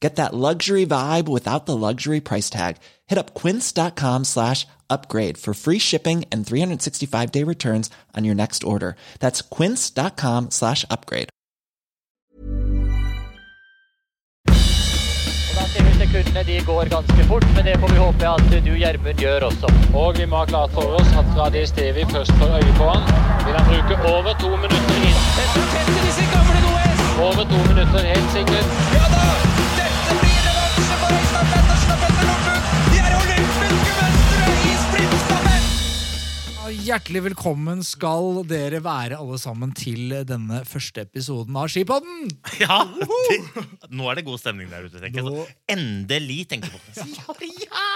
Get that luxury vibe without the luxury price tag. Hit up quince.com slash upgrade for free shipping and 365 day returns on your next order. That's quince.com slash upgrade. Da ser vi sekundene de går ganske fort, men det får vi håpe at du, Gjermund, gjør også. Og vi må ha klart for oss at Radis TV først får øye på han. Vil han bruke over to minutter inn? Over to minutter, helt sikkert. Hjertelig velkommen skal dere være alle sammen til denne første episoden av Skipodden! Ja, det, Nå er det god stemning der ute. tenker jeg så, Endelig, tenker folk. Ja, ja!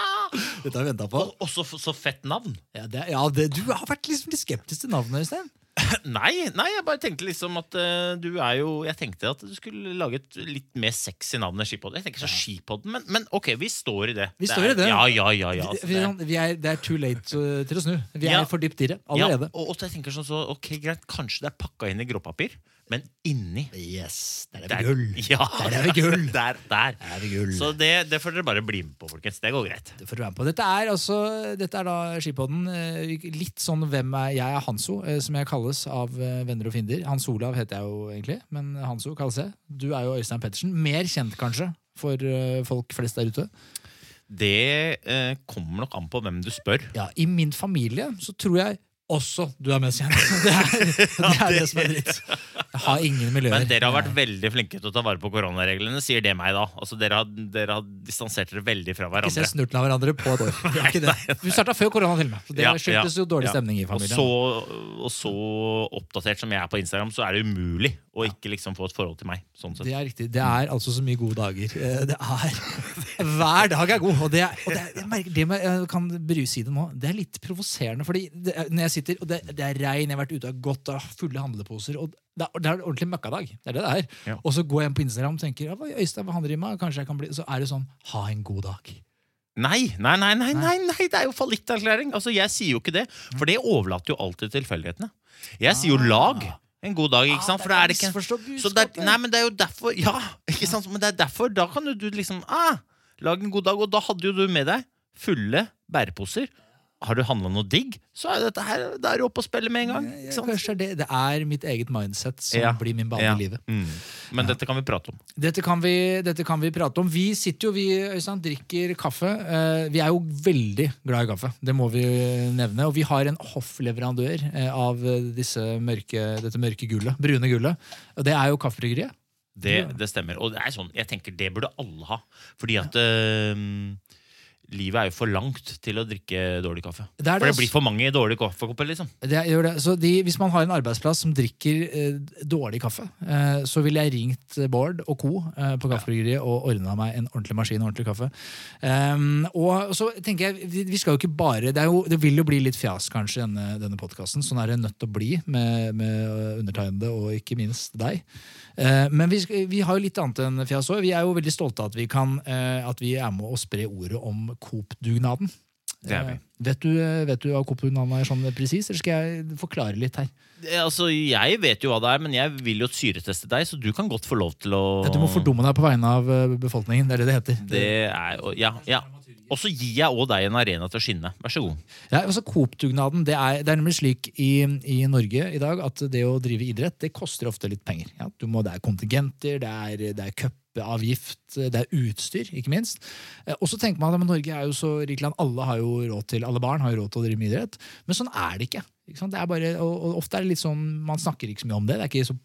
Dette har vi ventet på. Og, og så, så fett navn. Ja, det, ja det, du har vært liksom litt skeptisk til navnet, Øystein. Nei, nei, jeg bare tenkte liksom at uh, du er jo Jeg tenkte at du skulle lage et litt mer sexy navn enn Skipodden. Jeg tenker så Skipodden, men, men ok, vi står i det. Vi Det står er- i det. Ja, ja, ja, ja, Vi- altså, vi, vi er, det er too late til å snu. Vi er Ja. for dypt i det ja, allerede. og, og jeg tenker sånn så, ok, greit, Kanskje det er pakka inn i gråpapir, men inni Yes, der er det vi gull! Ja, Der er vi gull! Der, der. Der er vi gull. Så det, det får dere bare bli med på, folkens. Det går greit. Det får dere være med på. Dette er, altså, dette er da Skipodden. eh, Litt sånn hvem er Jeg er Hanso, eh, som jeg kalles av eh, venner og fiender. Hans Olav heter jeg jo egentlig, men Hanso kalles jeg. Du er jo Øystein Pettersen. Mer kjent kanskje for folk flest der ute. Det eh, kommer nok an på hvem du spør. Ja, I min familie så tror jeg også du er mest kjent. Det er det, er det som er dritt. Jeg har ingen miljøer. Men dere har vært veldig flinke til å ta vare på koronareglene, sier det meg, da. Altså, dere, har, dere har distansert dere veldig fra ikke hverandre. se snurten av hverandre på et år. Det er ikke det. Vi starta før korona, til og med. Det skyldtes jo dårlig stemning i Og familien. så, og så oppdatert som jeg er på Instagram, så er det umulig å ikke liksom få et forhold til meg. Sånn. Det er riktig. Det er altså så mye gode dager. Eh, Det er Hver dag er god. Og det, er, og det, er, jeg merker, det med, jeg kan bruse i det nå, det er litt provoserende. Fordi det, er- når jeg sitter, og det, det er regn, jeg har vært ute og gått av fulle handleposer og det er, det er en ordentlig møkkadag. Det er det det er. Ja. Og så går jeg inn på Instagram og tenker ja, Øystein, hva handler med? Kanskje jeg kan bli Så er det sånn ha en god dag. Nei, nei, nei, nei, nei, nei, det er jo fallitterklæring! Altså, jeg sier jo ikke det, for det overlater jo alltid tilfeldighetene. Jeg sier jo lag. En god dag, ikke sant? For det er ikke Så det er, nei, men det er jo derfor Ja, ikke sant? Men det er derfor. Da kan jo du liksom ah, Lage en god dag. Og da hadde jo du med deg fulle bæreposer. Har du handla noe digg, så er dette her det er oppe og spiller med en gang. Kanskje det, det er mitt eget mindset som Ja. blir min bane Ja. i livet. Mm. Men dette kan vi prate om. Dette kan, vi, dette kan vi prate om. Vi sitter jo, vi Øystein, drikker kaffe. Eh, vi er jo veldig glad i kaffe, det må vi nevne. Og vi har en hoffleverandør eh, av disse mørke, dette mørke gullet, brune gullet. Og det er jo Kaffebryggeriet. Det, det stemmer. Og det er sånn, jeg tenker det burde alle ha. Fordi at eh, livet er jo for langt til å drikke dårlig kaffe. Det det, for det altså. blir for mange dårlige kaffekopper, liksom. Det gjør det. Så de, hvis man har en arbeidsplass som drikker eh, dårlig kaffe, eh, så ville jeg ringt Bård og co. Eh, på Kaffebryggeriet og ordna meg en ordentlig maskin og ordentlig kaffe. Um, og så tenker jeg, vi, vi skal jo ikke bare Det, er jo, det vil jo bli litt fjas kanskje denne, denne podkasten. Sånn er det nødt til å bli med, med undertegnede og ikke minst deg. Eh, men vi, vi har jo litt annet enn fjas òg. Vi er jo veldig stolte av at vi, kan, eh, at vi er med å spre ordet om Coop-dugnaden. Det er vi. Eh, Vet du, vet du hva Coop-dugnaden er sånn presis, eller skal jeg forklare litt her? Altså, jeg vet jo hva det er, men jeg vil jo syreteste deg, så du kan godt få lov til å Du må fordumme deg på vegne av befolkningen. Det er det det heter. Det er Ja. ja. Og så gir jeg òg deg en arena til å skinne. Vær så god. Ja, altså Coop-dugnaden det det er nemlig slik i, i Norge i dag at det å drive idrett det koster ofte litt penger. Ja, må, det er kontingenter, det er, det er cupavgift, det er utstyr, ikke minst. Eh, Og så tenker man at Norge er jo så rikt land, alle har jo råd til, alle barn har jo råd til å drive med idrett. Men sånn er det ikke? Det er bare, og, og ofte er det litt sånn, Man snakker ikke så mye om det. Det er ikke så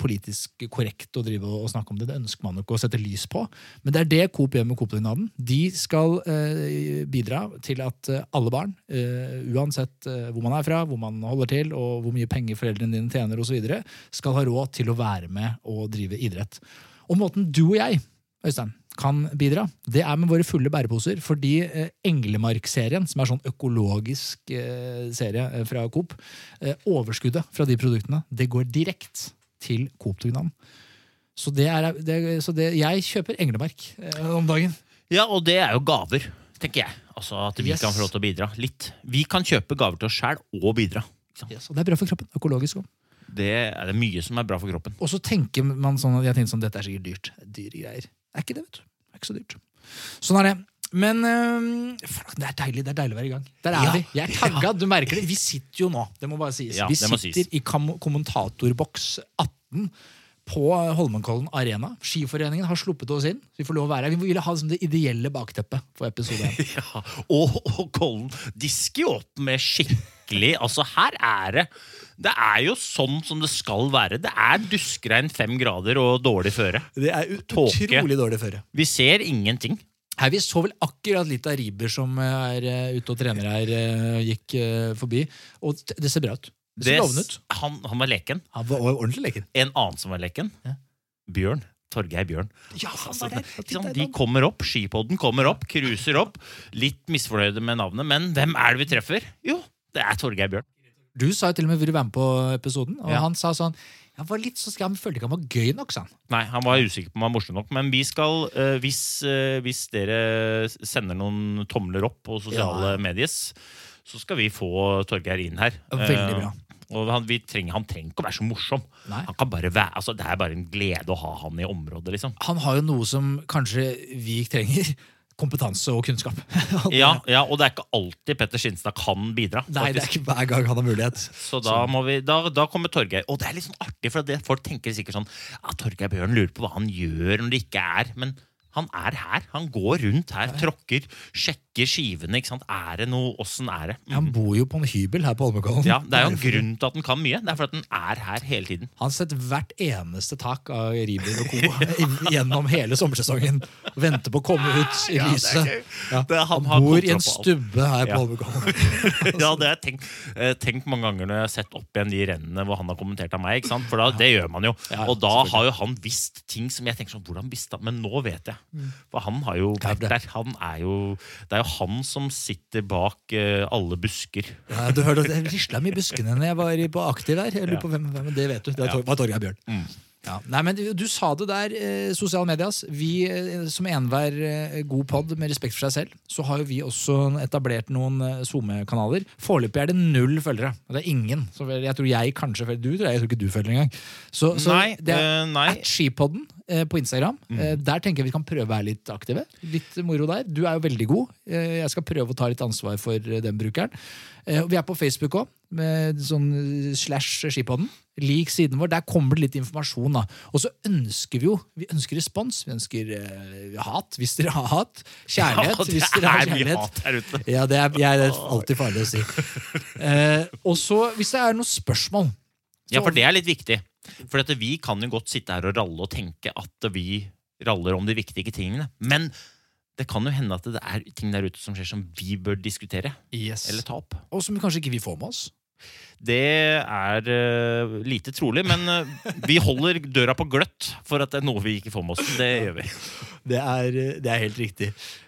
politisk korrekt å drive og snakke om det. Det ønsker man ikke å sette lys på. Men det er det Coop gjør med Coop-dugnaden. De skal eh, bidra til at eh, alle barn, eh, uansett eh, hvor man er fra, hvor man holder til, og hvor mye penger foreldrene dine tjener osv., skal ha råd til å være med og drive idrett. Og måten du og jeg Øystein, kan bidra, det er med våre fulle bæreposer. Fordi eh, Englemark-serien, som er sånn økologisk eh, serie eh, fra Coop, eh, overskuddet fra de produktene, det går direkte til Coop-dugnaden. Så, det er, det, så det, jeg kjøper Englemark om dagen. Ja, og det er jo gaver, tenker jeg. Altså At vi Yes. kan få lov til å bidra litt. Vi kan kjøpe gaver til oss sjæl og bidra. Yes, og det er bra for kroppen. Økologisk òg. Det er det mye som er bra for kroppen. Og så tenker man sånn Jeg tenker sånn, dette er sikkert dyrt. Dyre greier. Er ikke det, vet du. Det er ikke så dyrt. Sånn er det. Men øh, det er deilig det er deilig å være i gang. Der er Ja. vi. Jeg er tagga. Du merker det. Vi sitter jo nå, det må bare sies. Ja, vi sitter sies. i kommentatorboks 18 på Holmenkollen Arena. Skiforeningen har sluppet oss inn. Vi får lov å være her. Vi ville ha liksom det ideelle bakteppet for episode 1. Ja, og, og Kollen disker jo opp med skikkelig Altså, her er det Det er jo sånn som det skal være. Det er duskregn, fem grader og dårlig føre. Det er Tåke. utrolig dårlig føre. Vi ser ingenting. Her, vi så vel akkurat litt av Riber som er uh, ute og trener her, uh, gikk uh, forbi. Og det ser bra ut. Det ser lovende ut. han, han var leken. Han var ordentlig leken. En annen som var leken. Ja. Bjørn. Torgeir Bjørn. Ja, han Altså, var der. ikke? De kommer opp, skipodden kommer opp, cruiser opp. Litt misfornøyde med navnet, men hvem er det vi treffer? Jo, det er Torgeir Bjørn. Du sa jo til og med vil du være med på episoden, og Ja. han sa sånn han var litt så skam, følte ikke han var gøy nok, sa han. Nei, han var usikker på om han var morsom nok, men vi skal, eh, hvis, eh, hvis dere sender noen tomler opp på sosiale Ja. medies, så skal vi få Torgeir inn her. Veldig bra. Eh, og han, vi trenger, han trenger ikke å være så morsom. Nei. Han kan bare være, altså, det er bare en glede å ha han i området, liksom. Han har jo noe som kanskje vi trenger. Kompetanse og kunnskap. Og det- Ja, ja, og det er ikke alltid Petter Skinstad kan bidra. Nei, det er ikke hver gang han har mulighet. Så da, må vi, da, da kommer Torgeir. Og det er litt sånn artig, for det, folk tenker sikkert sånn ja, Torgeir Bjørn lurer på hva han gjør når det ikke er Men han er her. Han går rundt her, tråkker, sjekker skivene. ikke sant? Er det noe? Åssen er det? Han bor jo på en hybel her på Holmenkollen. Ja, Det er jo en grunn til at han kan mye. Det er fordi han er her hele tiden. Han har sett hvert eneste tak av Riber og co. gjennom hele sommersesongen. Venter på å komme ut i lyset. Ja, Det er han han bor i en stubbe her på Ja. Holmenkollen. ja, det har jeg tenkt, eh, tenkt mange ganger når jeg har sett opp igjen de rennene hvor han har kommentert av meg. ikke sant? For da, det gjør man jo. Ja, og da har jo han visst ting som jeg tenker sånn, hvordan visste han? Men nå vet jeg. For han har jo vært der. Han er jo, det er jo han som sitter bak uh, alle busker. Ja, du hørte at Det risla mye i buskene når jeg var på aktiv der. Jeg lurer på hvem, hvem Det vet du. Det var Torgeir Bjørn. Mm. Ja. Nei, men du, sa det der, eh, sosiale medias. Vi, eh, som enhver eh, god pod med respekt for seg selv, så har jo vi også etablert noen eh, SoMe-kanaler. Foreløpig er det null følgere. Det er ingen. Så jeg tror jeg kanskje følger. Du tror jeg, jeg tror ikke du følger engang. Så, så Nei, det er eh, nei. at Skipodden på Instagram. Mm. Eh, der tenker jeg vi kan prøve å være litt aktive. Litt moro der. Du er jo veldig god. Eh, jeg skal prøve å ta litt ansvar for eh, den brukeren. Eh, vi er på Facebook òg, med sånn eh, slash Skipodden. Lik siden vår. Der kommer det litt informasjon. da. Og så ønsker vi jo vi ønsker respons. Vi ønsker uh, hat, hvis dere har hat. Kjærlighet, Ja, hvis dere har er mye kjærlighet. hat der. Ja, det er, jeg, det er alltid farlig å si. Uh, og så, hvis det er noen spørsmål Ja, for det er litt viktig. For at vi kan jo godt sitte her og ralle og tenke at vi raller om de viktige tingene. Men det kan jo hende at det er ting der ute som skjer som vi bør diskutere. yes. Eller ta opp. Og som kanskje ikke vi får med oss. Det er uh, lite trolig, men uh, vi holder døra på gløtt for at det er noe vi ikke får med oss. Det gjør vi. Det er, det er helt riktig.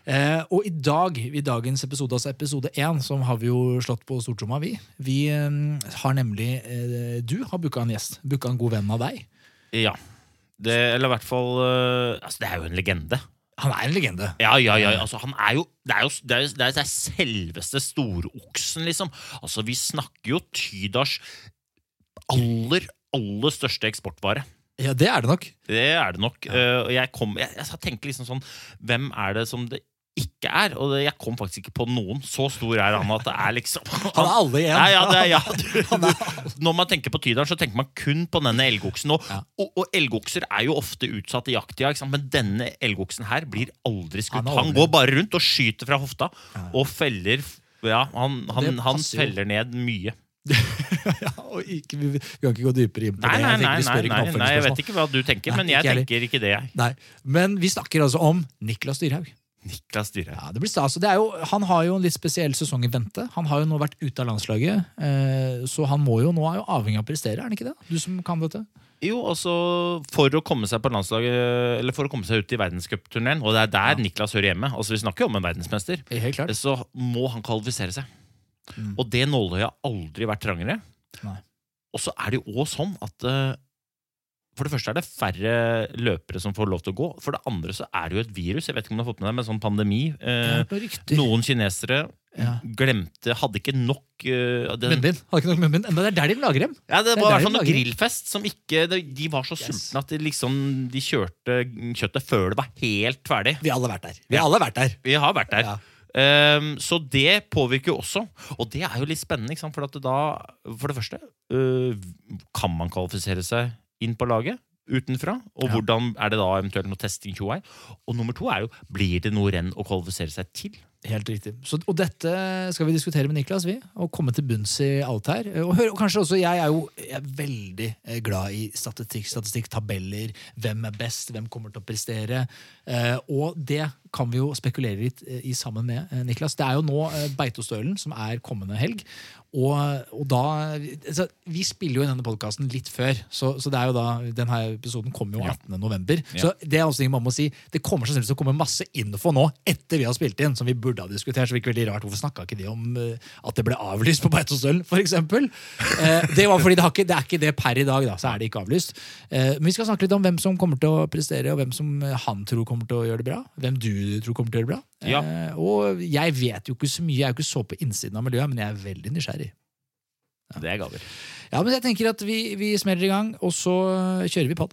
Eh, og i dag, i dagens episode, altså episode én, som har vi jo slått på stortromma, vi. Vi eh, har nemlig eh, Du har booka en gjest. Booka en god venn av deg. Ja. Det, eller i hvert fall eh, Altså, det er jo en legende. Han er en legende. Ja, ja, ja. Altså, han er jo Det er jo det er, det er, er selveste storoksen, liksom. Altså, vi snakker jo Tydars aller, aller største eksportvare. Ja, det er det nok. Det er det nok. Ja. Uh, jeg, kom, jeg, jeg tenkte liksom sånn Hvem er det som det ikke er? Og det, jeg kom faktisk ikke på noen. Så stor er han at det er liksom Han er alle igjen. Nei, ja, det ja. Du, du, når man tenker på Tydalen, så tenker man kun på denne elgoksen. Og, Ja. og, og elgokser er jo ofte utsatt i jakttida, men denne elgoksen her blir aldri skutt. Han Han, går bare rundt og skyter fra hofta og feller Ja, han, han, han feller ned mye. ja, og ikke, vi, kan ikke gå dypere inn på Nei, det. nei, nei, nei, jeg vet ikke hva du tenker, men jeg tenker ikke det, jeg. Nei, Men vi snakker altså om Niklas Dyrhaug. Niklas Dyrhaug. Ja, det blir stas. Det er jo, han har jo en litt spesiell sesong i vente. Han har jo nå vært ute av landslaget, eh, så han må jo nå er jo avhengig av å prestere, er han ikke det? Du som kan dette? Jo, altså For å komme seg på landslaget Eller for å komme seg ut i verdenscupturneen, og det er der Niklas hører hjemme Altså Vi snakker jo om en verdensmester. Helt klart. Så må han kvalifisere seg. Mm. Og det nåløyet har aldri vært trangere. Nei. Og så er det jo òg sånn at eh, For det første er det færre løpere som får lov til å gå. For det andre så er det jo et virus. Jeg vet ikke om du har fått med deg med sånn pandemi. Eh, noen kinesere Ja. glemte Hadde ikke nok uh, Munnbind. Hadde ikke nok munnbind. Men det er der de lager dem. Ja, det Det var i hvert fall noe grillfest som ikke De, var så Yes. sultne at de liksom De kjørte kjøttet før det var helt ferdig. Vi har alle vært der. Vi har alle vært der. Vi har vært der. Ja. Um, så det påvirker jo også. Og det er jo litt spennende? For, da, for det første uh, Kan man kvalifisere seg inn på laget utenfra? Og Ja. hvordan er det da eventuelt noe testing? tjoei? Og nummer to er jo blir det noe renn å kvalifisere seg til? Helt riktig. Så, og dette skal vi diskutere med Niklas, vi. Og komme til bunns i alt her. Og, hør, og kanskje også, Jeg er jo jeg er veldig eh, glad i statistikk, statistikk, tabeller. Hvem er best, hvem kommer til å prestere. Eh, og det kan vi jo spekulere litt eh, i sammen med eh, Niklas. Det er jo nå eh, Beitostølen som er kommende helg. Og, og da altså, Vi spiller jo i denne podkasten litt før, så, så det er jo da denne episoden kommer jo Ja. 18. november. Så det er også ting man må si. Det kommer sannsynligvis til å komme masse info nå etter vi har spilt inn, som vi burde ha diskutert. så det virker veldig rart. Hvorfor snakka ikke de om eh, at det ble avlyst på Beitostølen, f.eks.? Eh, det var fordi det, har ikke, det er ikke det per i dag, da, så er det ikke avlyst. Eh, men vi skal snakke litt om hvem som kommer til å prestere, og hvem som eh, han tror kommer til å gjøre det bra. Hvem du tror kommer til å gjøre det bra. Ja. Eh, og jeg vet jo ikke så mye, jeg er jo ikke så på innsiden av miljøet, men jeg er veldig nysgjerrig. Det er gaver. Ja, men jeg tenker at vi, vi smeller i gang, og så kjører vi på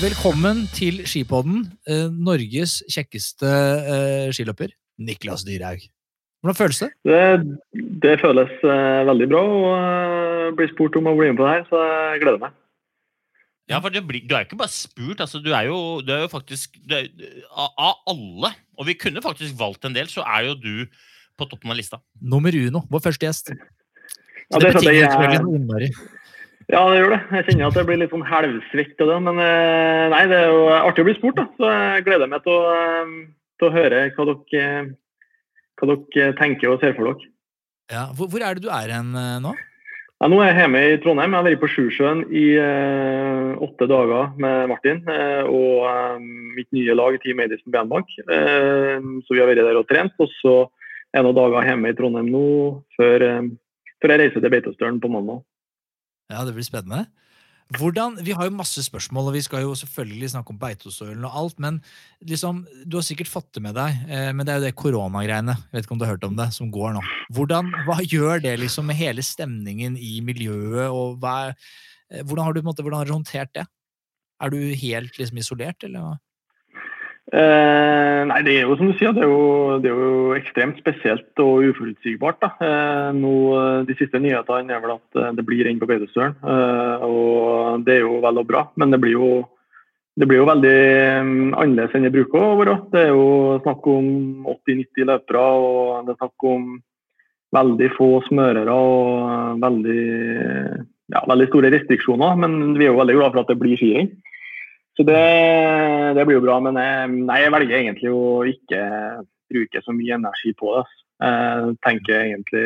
Velkommen til Skipodden, eh, Norges kjekkeste eh, skiløper, Niklas Dyrhaug. Hvordan føles det? Det, det føles eh, veldig bra å uh, bli spurt om å bli med på det her, så jeg gleder meg. Ja, for det blir, Du er jo ikke bare spurt. altså Du er jo, du er jo faktisk er, av, alle, og vi kunne faktisk valgt en del, så er jo du på toppen av lista. Nummer uno, vår første gjest. Ja, det det betyr selvfølgelig noe innmari. Ja, det gjør det. Jeg kjenner at jeg blir litt sånn halvsvett av det. Men eh, nei, det er jo artig å bli spurt, da. Så jeg gleder meg til å, eh, til å høre hva dere, hva dere tenker og ser for dere. Ja, hvor, hvor er det du er hen eh, nå? Ja, nå er jeg hjemme i Trondheim. Jeg har vært på Sjusjøen i eh, åtte dager med Martin eh, og eh, mitt nye lag, Team Edison Bandbank. Eh, så vi har vært der og trent. Og så er noen dager hjemme i Trondheim nå før, eh, før jeg reiser til Beitostølen på mandag. Ja, det blir spennende. Hvordan, vi har jo masse spørsmål, og vi skal jo selvfølgelig snakke om Beitostølen og alt, men liksom, du har sikkert fått det med deg, eh, men det er jo det koronagreiene, jeg vet ikke om du har hørt om det, som går nå. Hvordan, hva gjør det liksom med hele stemningen i miljøet, og hva, eh, hvordan, har du, måte, hvordan har du håndtert det? Er du helt liksom isolert, eller hva? Eh, nei, det er jo som du sier, det er jo, det er jo ekstremt spesielt og uforutsigbart. Eh, nå, eh, de siste nyhetene er vel at eh, det blir inn på Beitostølen. Eh, og det er jo vel og bra, men det blir jo, det blir jo veldig mm, annerledes enn det bruker å være. Det er jo snakk om 80-90 løpere, og det er snakk om veldig få smørere og veldig, ja, veldig store restriksjoner. Men vi er jo veldig glad for at det blir skirenn. Så det, det blir jo bra, men jeg, nei, jeg velger egentlig å ikke bruke så mye energi på det. Jeg tenker egentlig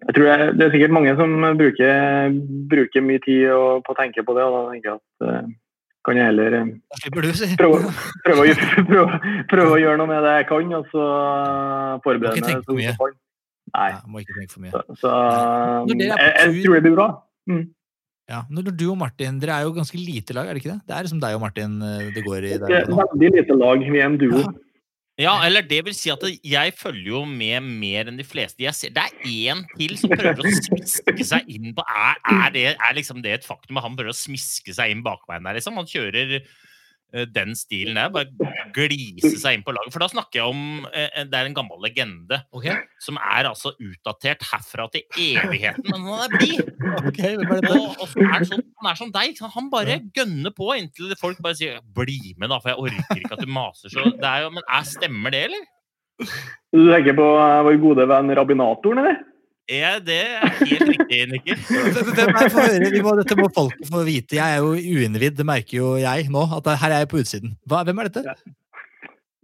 jeg tror jeg, Det er sikkert mange som bruker, bruker mye tid og, på å tenke på det, og da tenker jeg at eh, kan jeg heller eh, prøve, prøve, å, prøve, prøve å gjøre noe med det jeg kan, og så forberede Må ikke meg. tenke for mye. så- Nei. Ja, må ikke tenke for mye. Så, så på jeg, jeg tror det blir bra. Mm. Ja, når du og Martin, dere er jo ganske lite lag, er det ikke det? Det er liksom deg og Martin eh, det går i Det der. er nå. veldig lite lag. Vi er en duo. Ja. Ja, eller det vil si at jeg følger jo med mer enn de fleste. Jeg ser, det er én til som prøver å smiske seg inn på Er, er, det, er liksom det et faktum at han prøver å smiske seg inn bakveien der, liksom? Han kjører den stilen der. Bare glise seg inn på laget. For da snakker jeg om eh, Det er en gammel legende okay. som er altså utdatert herfra til evigheten. Men han er blid! ok, hvem dette? Og, og så er han, sånn, han er som deg. Han bare gønner på inntil folk bare sier 'bli med', da, for jeg orker ikke at du maser så. Det er jo, men er, stemmer det, eller? Du tenker på eh, vår gode venn rabbinatoren, eller? Er det er helt riktig, Nikker. Hvem er høre, vi må, dette må folk få vite. Jeg er jo uinnvidd, det merker jo jeg nå. at Her er jeg på utsiden. Hva, hvem er dette?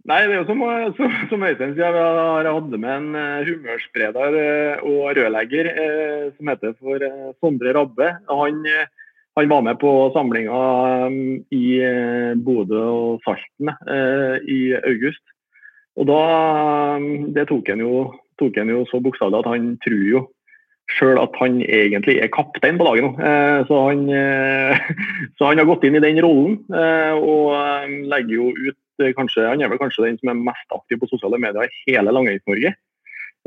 Nei, det er jo som, som, som Øystein sier, jeg har hatt hadde med en eh, humørspreder eh, og rørlegger eh, som heter for Sondre Rabbe. Han, han var med på samlinga eh, i Bodø og Salten i august. Og da eh, Det tok han jo, tok han jo så bokstavelig at han tror jo sjøl at han egentlig er kaptein på laget nå. Eh, Så han, eh, så han har gått inn i den rollen eh, og legger jo ut kanskje, Han er vel kanskje den som er mest aktiv på sosiale medier i hele Langøys-Norge.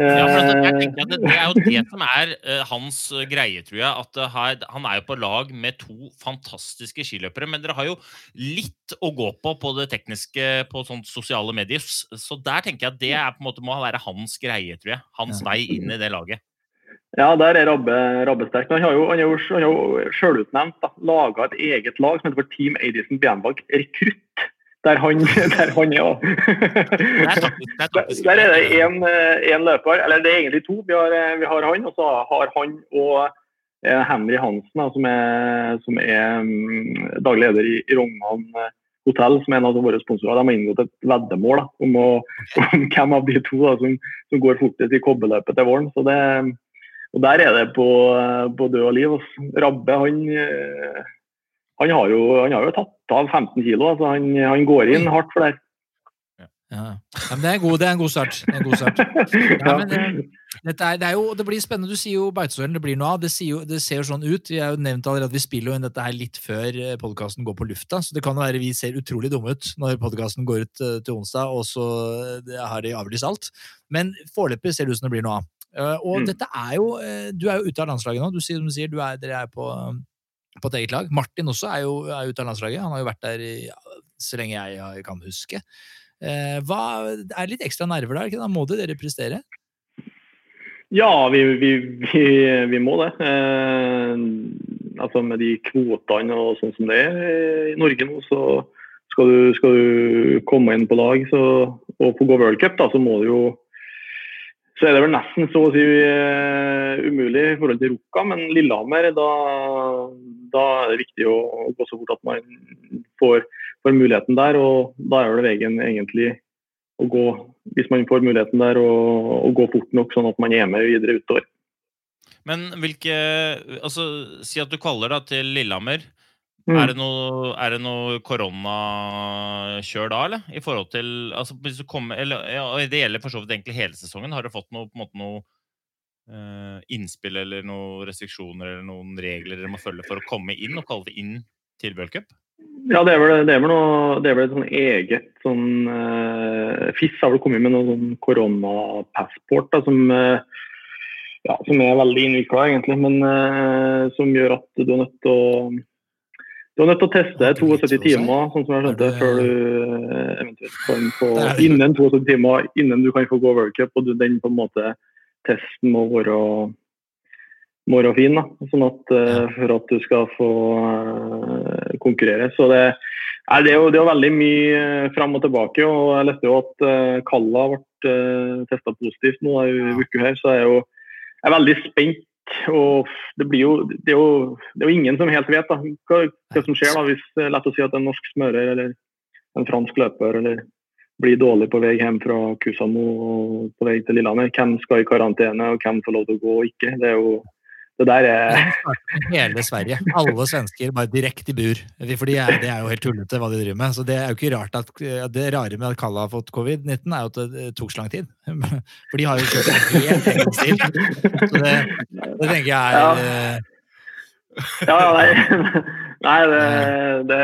Ja, for jeg Eh, tenker at det, det er jo det som er uh, hans eh, greie, tror jeg. At her, han er jo på lag med to fantastiske skiløpere. Men dere har jo litt å gå på på det tekniske på sånt sosiale medier. Så der tenker jeg at det er, på en måte, må være hans greie, tror jeg. Hans vei inn i det laget. Ja, der er Rabbe, Rabbe sterk. Han har jo, han er jo, han er jo sjølutnevnt laga et eget lag som heter for Team Adison Bianbag Rekrutt. Der han, der han er er Der, er det én én løper, eller det er egentlig to. Vi har, eh, vi har han, og så har han og eh, Henry Hansen, da, som er, som er mm, daglig leder i, i Rognan eh, hotell, som er en av våre sponsorer. De har inngått et veddemål da, om, å, om hvem av de to da, som, som går fortest i kobberløpet til våren. Så det, og Der er det på, på død og liv. Rabbe han, eh, han, har jo, han har jo tatt av 15 kilo. Altså han, han går inn hardt for det. Ja. Ja, men det, er god, det er en god start. Det er en god start. Ja, men, eh, er, det, er jo, det blir spennende. Du sier jo Beitostølen, det blir noe av. Det, sier jo, det ser jo sånn ut. Vi har jo nevnt allerede at vi spiller jo inn dette her litt før podkasten går på lufta, så det kan være vi ser utrolig dumme ut når podkasten går ut eh, til onsdag, og så eh, har de avlyst alt. Men foreløpig ser det ut som det blir noe av. Eh, Og Mm. dette er jo eh, Du er jo ute av landslaget nå. Du sier, som du sier, du er, dere er på, på et eget lag. Martin også er jo er ute av landslaget. Han har jo vært der i, ja, så lenge jeg kan huske. Eh, hva, det er litt ekstra nerver der, da må dere prestere? Ja, vi, vi, vi, vi må det. Eh, altså Med de kvotene og sånn som det er i Norge nå, så skal du, skal du komme inn på lag så, og få gå World Cup, da, så må du jo så er det vel nesten så å si eh, umulig i forhold til Rukka, men Lillehammer, da, da er det viktig å, gå så fort at man får, får muligheten der. Og da er vel veien egentlig å gå, hvis man får muligheten der, å, gå fort nok sånn at man er med videre utover. Men hvilke Altså, si at du kaller da til Lillehammer. Mm. Er det noe, er det noe koronakjør da, eller? I forhold til altså, hvis du kommer, eller, ja, Det gjelder for så vidt egentlig hele sesongen. Har du fått noe, på en måte, noe eh, innspill eller noen restriksjoner eller noen regler dere må følge for å komme inn og kalle det inn til World Cup? Ja, det er vel, det er vel, noe, det er vel et sånn eget sånn uh, FIS har vel kommet med noe sånn koronapassport da, som, uh, ja, som er veldig innvikla, egentlig. Men uh, som gjør at du er nødt til å du er nødt til å teste Har du litt 72 timer, sånn som jeg skjønte, Er det- før du eh, eventuelt kan få er. Innen 72 timer innen du kan få gå World Cup, og du, den på en måte testen må være, må være fin. Da. Sånn at eh, For at du skal få eh, konkurrere. Så det, nei, det, er jo, det er jo veldig mye fram og tilbake. og Jeg leste jo at Kalla ble testa positivt nå i uka her, så jeg er jo jeg er veldig spent. Og det, jo, det, er jo, det er jo ingen som helt vet da, hva, hva som skjer da, hvis er lett å si at en norsk smører eller en fransk løper eller blir dårlig på vei hjem fra Kusamo og på vei til Lillehammer. Hvem skal i karantene, og hvem får lov til å gå og ikke. Det er jo det der er Hele Sverige. Alle svensker bare direkte i bur. For de er, det er jo helt tullete hva de driver med. Så det er jo ikke rart at Det rare med at Kalla har fått covid-19, er jo at det tok så lang tid. For de har jo kjørt en helt egen stil. Så det, det tenker jeg er Ja. eh, Ja, nei, nei det, det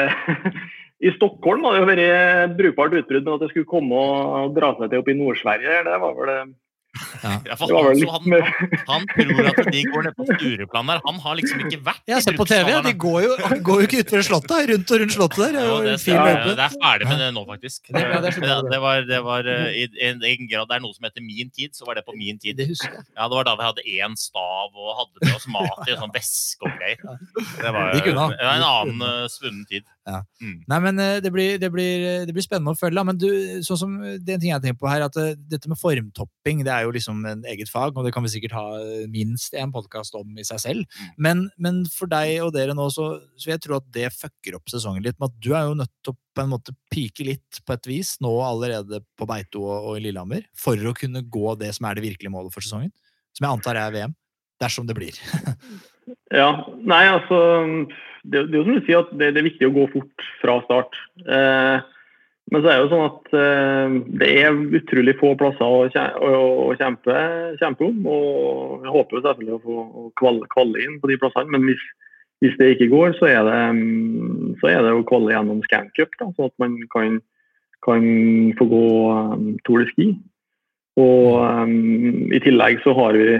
I Stockholm har det jo vært brukbart utbrudd, men at det skulle komme og dra seg til oppe i Nord-Sverige, det var vel Ja, Ja, han, han, han tror at de går ned på Stureplan der. Han har liksom ikke vært Jeg ser på TV, ja, de går jo, går jo ikke utover slottet. Rundt og rundt slottet der. Det er Ja, det, løype. det er ferdig med det nå, faktisk. Det- ja, det det, det. det var, det var eh, i en, en grad det er noe som heter min tid, så var det på min tid. Det husker jeg. Ja, Det var da vi hadde én stav og hadde med oss mat i en sånn veske og greier. Det var det en annen uh, svunnen tid. Nei, men eh, det blir, det, blir, det blir spennende å følge. Men du, sånn som, det er en ting jeg tenker på her, at eh, dette med formtopping det er jo liksom en eget fag, og det kan vi sikkert ha eh, minst en podkast om i seg selv. Men, men for deg og dere nå, så, så vil jeg tro at det fucker opp sesongen litt. med at Du er jo nødt til å på en måte pike litt på et vis nå allerede på Beito og, og i Lillehammer for å kunne gå det som er det virkelige målet for sesongen. Som jeg antar er VM. Dersom det blir. Ja, nei altså Det, det er jo som du sier at det, det er viktig å gå fort fra start. Eh, men så er det jo sånn at eh, det er utrolig få plasser å, å, å kjempe, kjempe om. Og jeg håper jo selvfølgelig å få kvalle, inn på de plassene. Men hvis, hvis det ikke går, så er det, mm, så er det å kvalle gjennom Scancup, sånn at man kan, kan få gå um, Tour de Ski. Og um, i tillegg så har vi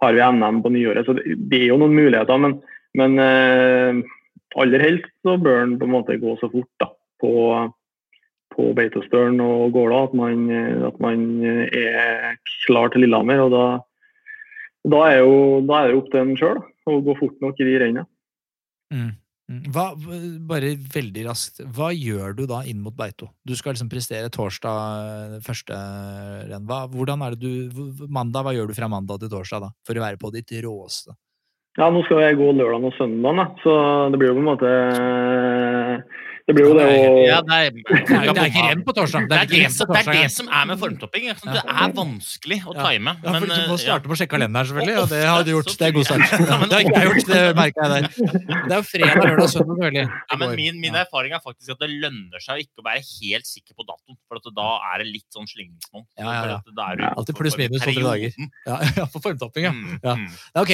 har vi NM på nyåret. Så det, det er jo noen muligheter. Men, men eh, aller helst så bør den på en måte gå så fort da, på, på Beitostølen og Gåla at man, at man eh, er klar til Lillehammer. og Da, da, er, jo, da er det opp til en sjøl å gå fort nok i de rennene. Mm. Mm. Bare veldig raskt, hva gjør du da inn mot Beito? Du skal liksom prestere torsdag eh, første renn. Hva, hvordan er det du, mandag, hva gjør du fra mandag til torsdag da, for å være på ditt råeste? Ja, nå skal jeg gå lørdag og søndag, da. så det blir jo på en måte Det blir jo det å Ja, det er, Det er, det er ikke renn på torsdag. Det er det, renn som- det er det som er med formtopping. Det er vanskelig å time. Ja, for du må eh, starte på å sjekke kalenderen, selvfølgelig, Og det har du gjort. Det er god start. Det har ikke jeg gjort, det merker jeg der. Det er jo fredag, lørdag og søndag, selvfølgelig. Ja, men min, min erfaring er faktisk at det lønner seg ikke å være helt sikker på datoen. For at da er det litt sånn slingringsmonn. Ja, ja, ja. Er Alltid pluss-minus to-tre dager. Ja, ja, for formtopping, ja. Mm, Ja. mm. Ja, Ok,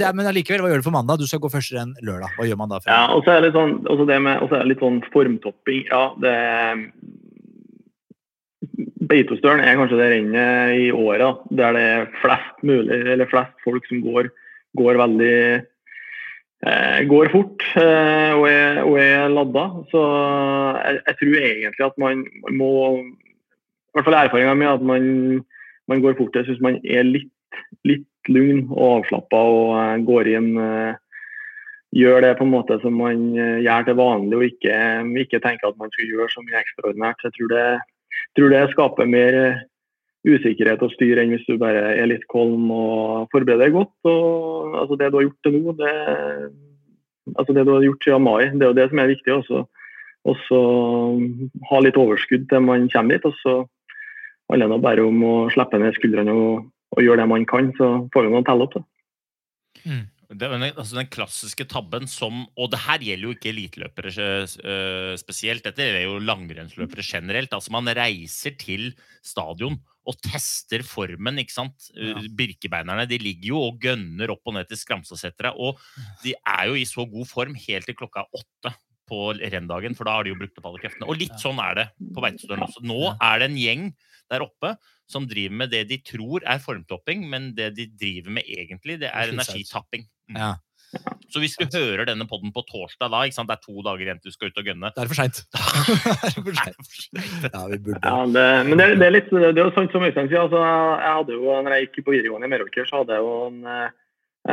det Men allikevel, hva gjør du for mandag? Du skal gå først renn lørdag. Hva gjør man da? Ja, og så er det litt sånn, også det med, er det litt sånn formtopping. Ja, det Beitostølen er kanskje det rennet i året der det er flest mulig, eller flest folk som går, går veldig går fort eh, og, er, og er ladda. Så jeg, jeg tror egentlig at man, må I hvert fall erfaringa mi at man, man går fortest hvis man er litt, litt lugn og avslappa og eh, går inn eh, gjør det på en måte som man eh, gjør til vanlig, og ikke, ikke tenker at man skal gjøre så mye ekstraordinært. Jeg tror det, tror det skaper mer eh, usikkerhet og styre enn hvis du bare er litt kolm og forbereder deg godt. Og, altså det du har gjort til nå, det, altså det du har gjort siden mai, det er jo det som er viktig. Også, også ha litt overskudd til man kommer dit. og så handler det bare om å slippe ned skuldrene og, og gjøre det man kan, så får vi noe å telle opp. Da. Det er den, altså den klassiske tabben som Og det her gjelder jo ikke eliteløpere eh, spesielt, dette er jo langrennsløpere generelt. Altså Man reiser til stadion og tester formen. ikke sant? Ja. Eh, Birkebeinerne de ligger jo og gønner opp og ned til Skramsaseteret. Og de er jo i så god form helt til klokka åtte på renndagen, for da har de jo brukt opp alle kreftene. Og litt sånn er det på Beitostølen også. Nå er det en gjeng der oppe som driver med det de tror er formtopping, men det de driver med egentlig, det er energitapping. Mm. Ja, Så hvis du hører denne podden på torsdag, da, ikke sant? det er to dager igjen til du skal ut og gønne det er for seint. Er. Ja, vi burde Ja, det, men det, det er litt, det er jo sant som Øystein sier. Altså, jeg hadde jo, når jeg gikk på videregående i Meråker, så hadde jeg jo en, eh,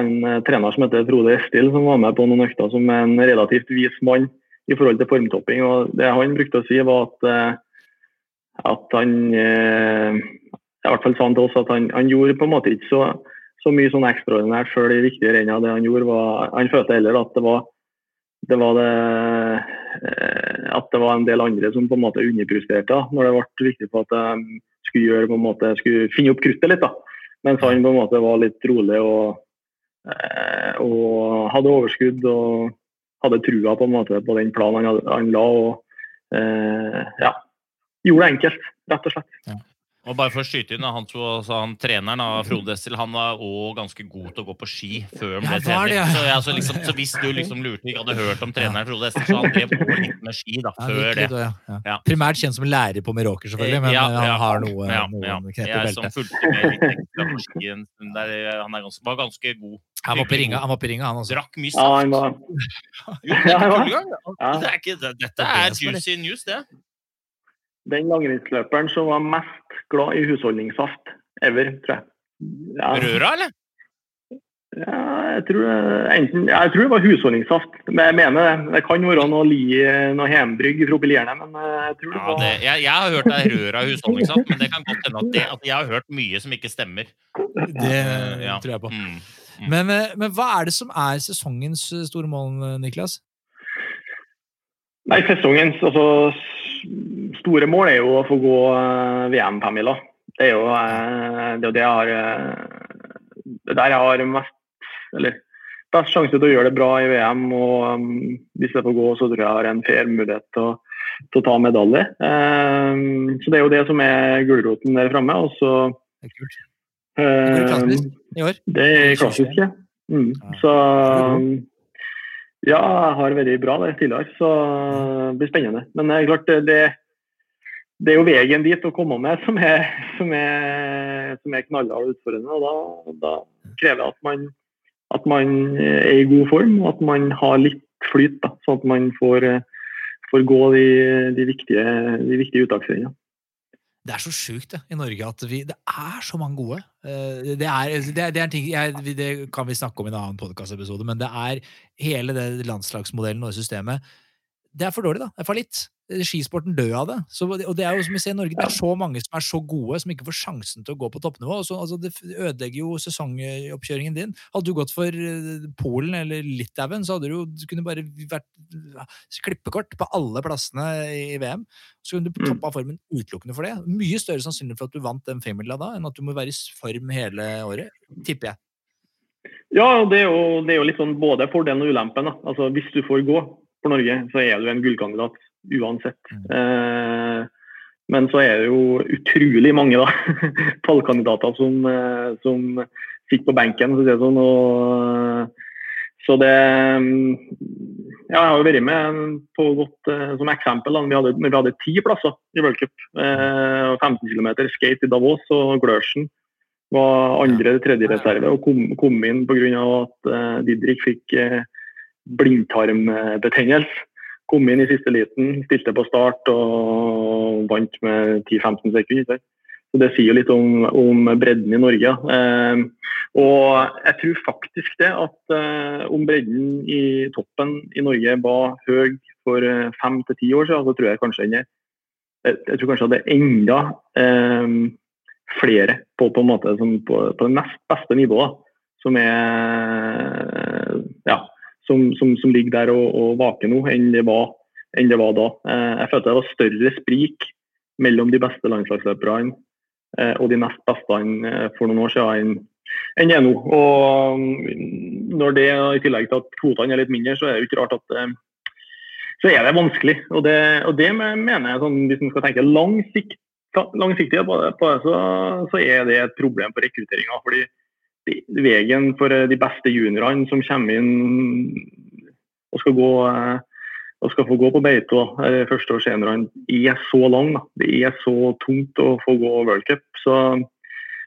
en eh, trener som heter Frode Estil, som var med på noen økter som en relativt vis mann i forhold til formtopping. og Det han brukte å si, var at, eh, at han I hvert fall sa han til oss at han, han gjorde på en måte ikke så, så mye sånn ekstraordinært før de viktige rennene. Det han gjorde, var Han følte heller at det var det var det eh, at det var en del andre som på en måte underpresterte når det ble viktig på at de skulle gjøre på en måte, skulle finne opp kruttet litt. da. Mens han på en måte var litt rolig og, eh, og hadde overskudd og hadde trua på en måte på den planen han, han la. og eh, ja, Gjorde det enkelt, rett og slett. Og bare for å skyte inn, han, så, så han treneren av Frode Essel han var òg ganske god til å gå på ski før han ble ja, trener. ja. Så, ja, så, liksom, så hvis du liksom lurte ikke hadde hørt om treneren Frode Essel, så han drev på litt med ski da, Ja, før det. ja, ja. Ja. Primært kjent som lærer på Meråker, selvfølgelig, men Ja, eh, han har noe, Ja, noen ja. knep i Jeg som beltet. fulgte med litt ekstra på ski en stund der, han er ganske, var ganske god. Han var på ringa, han var på ringa, han også. Drakk mye Ja, han saft. var Jo, det Ja, er han var-. Ja. Det er ikke, dette er det juicy news, det. Den langrennsløperen som var mest glad i husholdningssaft ever, tror jeg. Ja, Røra, eller? ja, jeg, tror, enten, jeg tror det var husholdningssaft, men jeg mener det. Det kan være noe, li, noe hjembrygg fra Biljernet, men eh, jeg tror det Ja, var det, jeg, jeg har hørt det er røra husholdningssaft, men det kan godt hende at, det, at jeg har hørt mye som ikke stemmer. Det Eh, ja. tror jeg på. Mm. Men, eh, men hva er det som er sesongens store mål, Niklas? Nei, sesongens altså, store mål er jo å få gå eh, VM-femmila. Det er jo eh, det, er det jeg har eh, Det er der jeg har mest Eller best sjanse til å gjøre det bra i VM. Og um, hvis jeg får gå, så tror jeg jeg har en fair mulighet til å, til å ta medalje. Eh, så det er jo det som er gulroten der framme. Og så Det er kult. Det er eh, klassisk i år. det er klassisk, ja. Mm. Så um, ja, jeg har vært bra der tidligere, så det blir spennende. Men det er klart, det, det, er jo veien dit å komme med som er, som er, som er knallhard og utfordrende. og da, da krever det at man, at man er i god form, og at man har litt flyt, da, sånn at man får, får gå de, de viktige, de viktige uttaksrennene. Det er så sjukt i Norge at vi, det er så mange gode. Eh, Det er, det det er ting, jeg, det kan vi snakke om i en annen podkastepisode, men det er hele det landslagsmodellen og systemet. Det er for dårlig, da. Det er for litt. Skisporten dør av det. Så, og det er jo som vi ser i Norge, det er så mange som er så gode, som ikke får sjansen til å gå på toppnivå. Så, altså, det ødelegger jo sesongoppkjøringen din. Hadde du gått for eh, Polen eller Litauen, så hadde du jo du kunne bare vært ja, klippekort på alle plassene i VM. Så kunne du Mm. toppa formen utelukkende for det. Mye større sannsynlig for at du vant den femmila da, enn at du må være i form hele året, tipper jeg. Ja, det er, jo, det er jo litt sånn både fordelen og ulempen. Da. Altså, hvis du får gå for Norge, så er du en gullkandidat uansett. Mm. Eh, men så er det jo utrolig mange da, tallkandidater som, eh, som sitter på benken. Så, det sånn, og, så det mm, Ja, jeg har jo vært med på godt eh, som eksempel. Da. Vi, hadde, vi hadde ti plasser i World Cup. Eh, 15 km skate i Davos og Glørsen var andre tredje reserve og kom, kom inn pga. at Didrik fikk blindtarmbetennelse. Kom inn i siste liten, stilte på start og vant med 10-15 sekunder. Så Det sier litt om, om bredden i Norge. Eh, og jeg tror faktisk det at eh, om bredden i toppen i Norge var høy for eh, fem til ti år siden, så tror jeg kanskje den er jeg, tror kanskje det er enda eh, flere på, på en måte på, på det nest beste nivået, som er ja, som, som, som ligger der og, og vaker nå, enn det var, enn det var da. Eh, jeg følte det var større sprik mellom de beste landslagsløperne eh, og de nest beste eh, for noen år siden enn det er nå. Og mm, når det i tillegg til at kvotene er litt mindre, så er det ikke rart at så er det vanskelig. Og det, og det mener jeg, sånn, hvis man skal tenke langsikt, langsiktig på det, på det så, så er det et problem for rekrutteringa. Veien for eh, de beste juniorene som kommer inn og skal, gå, eh, og skal få gå på beite, første eh, førsteårsseniorene, er så lang. Da. Det er så tungt å få gå World Cup. Så,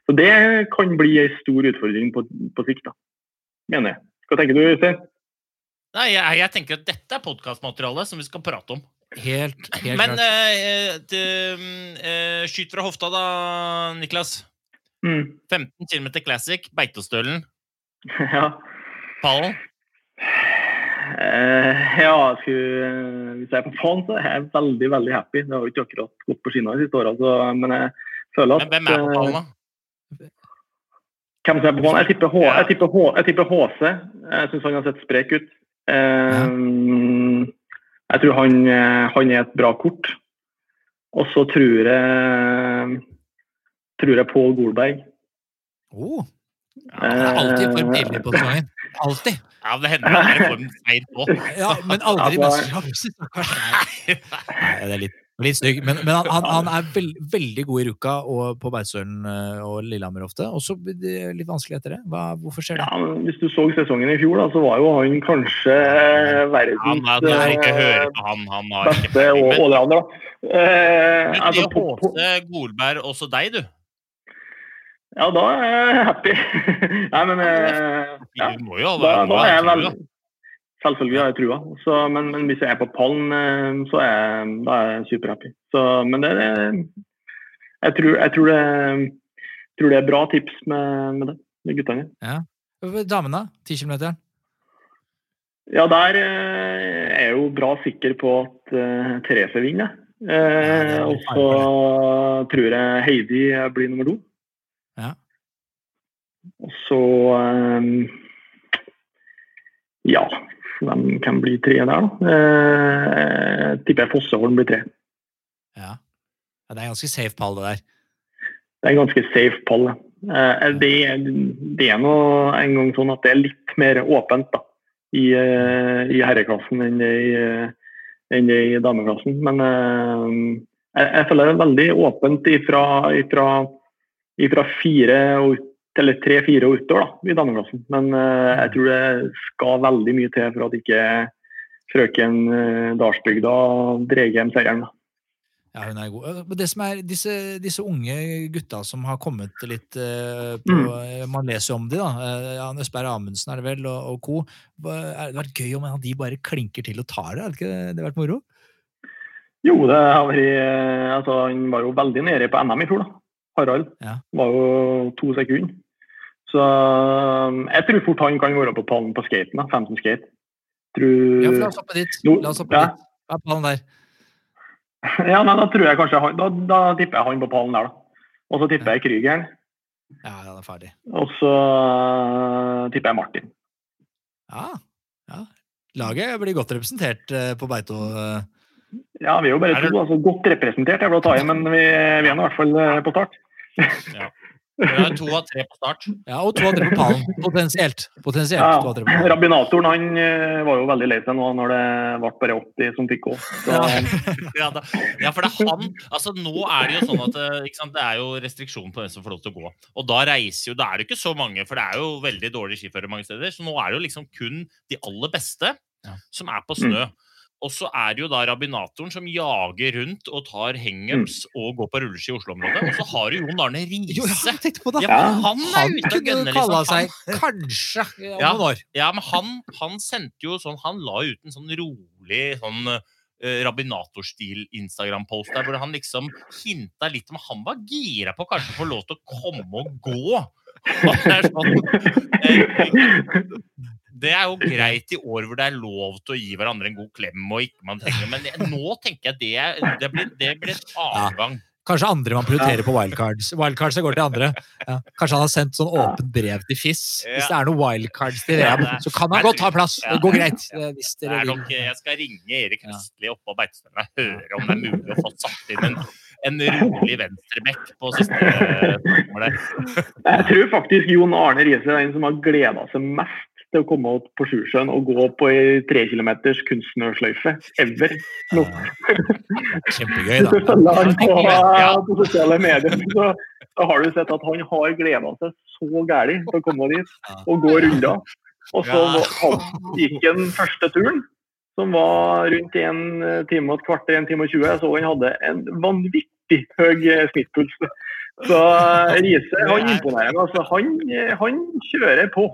så det kan bli en stor utfordring på, på sikt, da, mener jeg. Hva tenker du, Øystein? Nei, jeg, jeg tenker at dette er podkastmateriale som vi skal prate om. Helt, helt Men klart. eh, det, eh, skyt fra hofta, da, Niklas. Mm. 15 km classic, Beitostølen, Ja. pallen. Uh, ja, skulle, hvis jeg er på faen, så er jeg veldig veldig happy. Det har jo ikke akkurat gått på skinner de siste åra, men jeg føler at Men hvem er på pallen, da? eh, Hvem som er på faen? Jeg tipper, H, jeg tipper, H, jeg tipper HC. Jeg syns han har sett sprek ut. Eh, Jeg tror han, eh, han er et bra kort. Og så tror jeg tror jeg Pål Golberg. Oh. Han er alltid i form på sesongen. Alltid. Ja, det hender han er i form feil på. Ja, men aldri i Altså- mesterskap. Nei, Nei, det er litt Litt stygg, men, men han, han, han er veld, veldig god i Ruka og på Beitostølen eh, og Lillehammer ofte. Og så blir det litt vanskelig etter det. Hva, hvorfor skjer det? Ja, men Hvis du så sesongen i fjor, da, så var jo han kanskje verdens Han hadde ikke hørt høre på han, han har ikke beste Men, allrounder. da. Eh, men altså, det på- på- håpte Golberg også deg, du. Ja, da er jeg happy. Nei, men ja, ja, må jo da, da er jeg vel. Selvfølgelig har jeg trua. Så, men, men hvis jeg er på pallen, eh, så er jeg, da er jeg superhappy. Så, men det, det jeg, tror, jeg tror, det, tror det er bra tips med, med det, med guttene. Damene, 10 km? Ja, der eh, er jeg jo bra sikker på at uh, Therese vinner. Eh, Ja, er og så tror jeg Heidi blir nummer to. Og så eh, Ja, hvem kan bli tre der, da? Eh, tipper jeg Fosseholm blir tre. Ja. ja. Det er ganske safe pall, det der. Det er en ganske safe pall. det. Eh, det, det er nå en gang sånn at det er litt mer åpent da, i, eh, i herreklassen enn det i, eh, enn det i dameklassen. Men eh, jeg, jeg føler det er veldig åpent ifra, ifra, ifra fire og eller tre-fire utover da, i dameklassen. Men uh, jeg tror det skal veldig mye til for at ikke frøken uh, Dalsbygda drar hjem seieren. da. Ja, hun er god. Øh, det som er, disse, disse unge gutta som har kommet litt eh, på Mm. eh, Man leser jo om de, da. Eh, Jan Østberg Amundsen er det vel, og, og co. Det hadde det vært gøy om de bare klinker til og tar det? Hadde det ikke det vært moro? Jo, det har vært eh, altså, Han var jo veldig nede på NM i fjor, da. Harald. Ja. Var jo to sekunder. Så um, jeg tror fort han kan være på pallen på skaten. da, 15 skate. Tror... Ja, for la oss hoppe dit. La oss hoppe ja. dit. Ja, pallen der. Ja, nei, da tror jeg kanskje han, da, da tipper jeg han på pallen der, da. Og så tipper jeg Krygeren. Ja, ja, den er ferdig. Og så uh, tipper jeg Martin. Ja, ja. Laget blir godt representert eh, på Beito. eh. Ja, vi er jo bare Er det- to, altså godt representert, jeg vil ta i, men vi, vi er nå i hvert fall eh, på start. Vi har to av tre på start. Ja, og to av tre på pallen. Potensielt. Potensielt Ja, to på pallen. Rabinatoren han eh, var jo veldig lei seg nå når det ble bare 80 som fikk gå. Så, Ja, ja, for det er han altså Nå er det jo sånn at eh, ikke sant, det er jo restriksjon på hvem som får lov til å gå. Og da reiser jo Da er det ikke så mange, for det er jo veldig dårlige skiførere mange steder. Så nå er det jo liksom kun de aller beste Ja. som er på snø. Og så er det jo da rabbinatoren som jager rundt og tar hangups og går på rulleski i Oslo-området. Og så har du Jon Arne Jo, ja. Ja, han er Han ute og kalla liksom. seg Han- kanskje om Ja. noen år. Ja, men han, han sendte jo sånn Han la ut en sånn rolig sånn uh, Rabbinatorstil-Instagram-post der hvor han liksom hinta litt om han var gira på å kanskje få lov til å komme og gå. Og det, er sånn, eh, det er jo greit i år hvor det er lov til å gi hverandre en god klem og ikke man trenger Men det, nå tenker jeg det, er- det, blir, det blir en annen gang. Kanskje andre man prioriterer på wildcards. Wildcards går til andre. Ja. Kanskje han har sendt sånn åpent brev til FIS. Hvis det er noen wildcards til VM, det- så kan han godt ta plass. Det går greit. eh, Det er nok, jeg skal ringe Erik Vestli oppå Beitestølen og høre om det er mulig å få satt inn en, en rolig venstrebekk på siste målet. spørsmål jeg tror faktisk Jon Arne Riise er den som har gleda seg mest til å komme opp på Sjusjøen og gå på ei tre kilometers kunstsnøsløyfe ever. Nå. Kjempegøy, da. han på, på sosiale medier, så, så har du sett at han har gleda seg så gæli til å komme dit og gå runder. Og så han gikk den første turen, som var rundt en time og et kvarter, en time og 20. Jeg så han hadde en vanvittig høy eh, snittpuls. Så eh, Riise han imponerer meg. Altså, han, eh, han kjører på.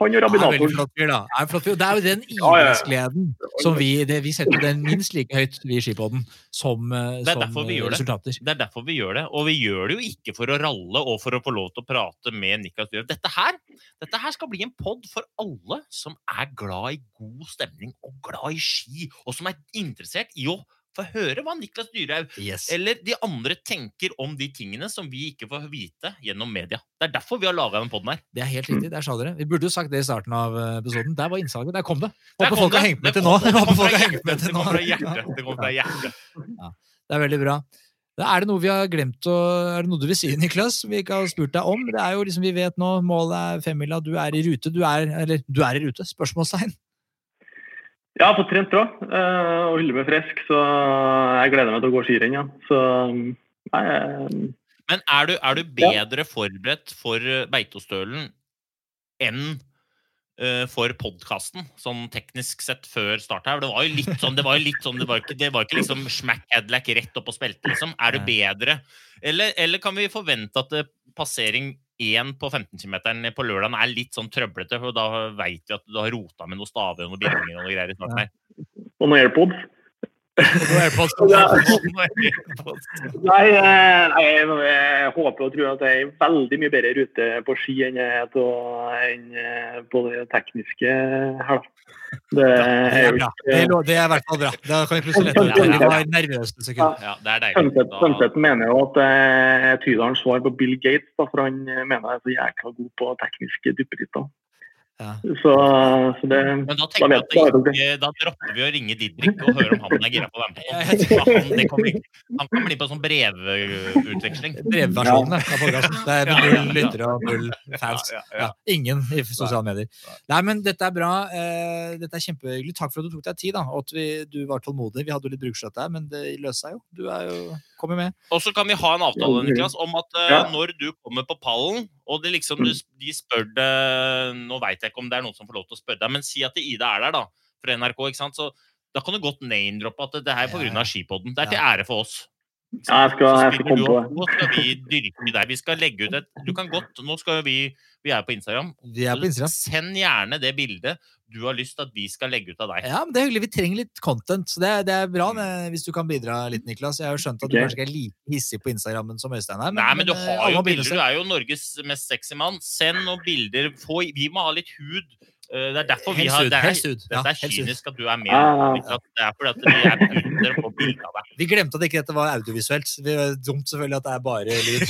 Han og Ja, veldig rabinatoren. flott fyr, da. Er. Det er jo den idrettsgleden ja, ja. som vi det, Vi setter den minst like høyt, vi i Skipodden, som, eh, Det er som derfor vi eh, gjør det. resultater. Det er derfor vi gjør det. Og vi gjør det jo ikke for å ralle og for å få lov til å prate med Niklas Bjørn. Dette her, dette her skal bli en pod for alle som er glad i god stemning og glad i ski, og som er interessert i å få høre hva Niklas Dyrhaug Yes. eller de andre tenker om de tingene som vi ikke får vite gjennom media. Det er derfor vi har laga den poden her. Det er helt riktig. Der sa dere. Vi burde jo sagt det i starten av eh, episoden. Der var innsalget. Der kom det. Håper folk har hengt med til nå. det kom fra hjertet. Det kom fra hjertet. Det fra hjertet. Det er veldig bra. Da er det noe vi har glemt å Er det noe du vil si, Niklas, som vi ikke har spurt deg om? Det er jo liksom, Vi vet nå målet er femmila, du er i rute. Du er, eller, du er i rute? Spørsmålstegn. Jeg har fått trent bra eh, og holder meg frisk, så jeg gleder meg til å gå skirenn igjen. Så nei, eh, Men er du, er du bedre forberedt for eh, Beitostølen enn uh, for podkasten, sånn teknisk sett før start her? Det var jo litt sånn, det var jo litt sånn, det var ikke, det var ikke liksom smack Adlack rett opp og spilte, liksom. Er du bedre? Eller, eller kan vi forvente at passering én på 15 km på lørdagen er litt sånn trøblete, for da veit vi at du har rota med noen staver og noen bindinger og noe greier i starten her. og noen AirPods. Nei, eh, nei, jeg håper og tror at jeg er i veldig mye bedre rute på ski enn jeg er eh, på det tekniske her, da. Det Det er bra. Det, er i hvert fall bra. Da kan vi plutselig lette over. Vi var nervøs et sekund. Ja, det er deilig. Tønseth mener jo at jeg er Tydalens svar på Bill Gates, da, for han mener jeg er så jækla god på tekniske duppeditter. Ja. Så, så det Men da tenker jeg jeg at det. ikke, da dropper vi å ringe Didrik og høre om han er gira på å være med på podden. For Han, det kommer han kan bli på sånn brevutveksling. Brevversjonen av podcasten. Det er Ja, ja, null ja. lyttere og null fans. Ja, ja, ja. Ja, ingen i sosiale medier. Nei, men dette er bra. eh, Dette er kjempehyggelig. Takk for at du tok deg tid, da, og at vi, du var tålmodig. Vi hadde jo litt bruksløtt der, men det løste seg jo. Du er jo kommer med. Og så kan vi ha en avtale Niklas, om at uh, Ja. når du kommer på pallen, og det liksom, du, de spør deg Nå veit jeg ikke om det er noen som får lov til å spørre deg, men si at Ida er der, da, fra NRK. ikke sant? Så da kan du godt name-droppe at det her er pga. skipodden. Det er til ære for oss. Ja, jeg skal, jeg skal komme på det. Nå skal vi dyrke deg. Vi skal legge ut et Du kan godt Nå skal vi Vi er på Instagram. Vi er på Instagram. Send gjerne det bildet du har lyst til at vi skal legge ut av deg. Ja, men det er hyggelig. Vi trenger litt content. Så det, er- det er bra det, hvis du kan bidra litt, Niklas. Jeg har jo skjønt at du kanskje ikke er like hissig på Instagrammen som Øystein er. Nei, men du eh, har alle jo bilder. Du er jo Norges mest sexy mann. Send noen bilder. Få, vi må ha litt hud. Eh, Det er derfor vi har det er, det er kynisk at du er med. Det er fordi at vi er ute på bilde av deg. Vi glemte at ikke dette var audiovisuelt. Det er dumt selvfølgelig at det er bare lyd.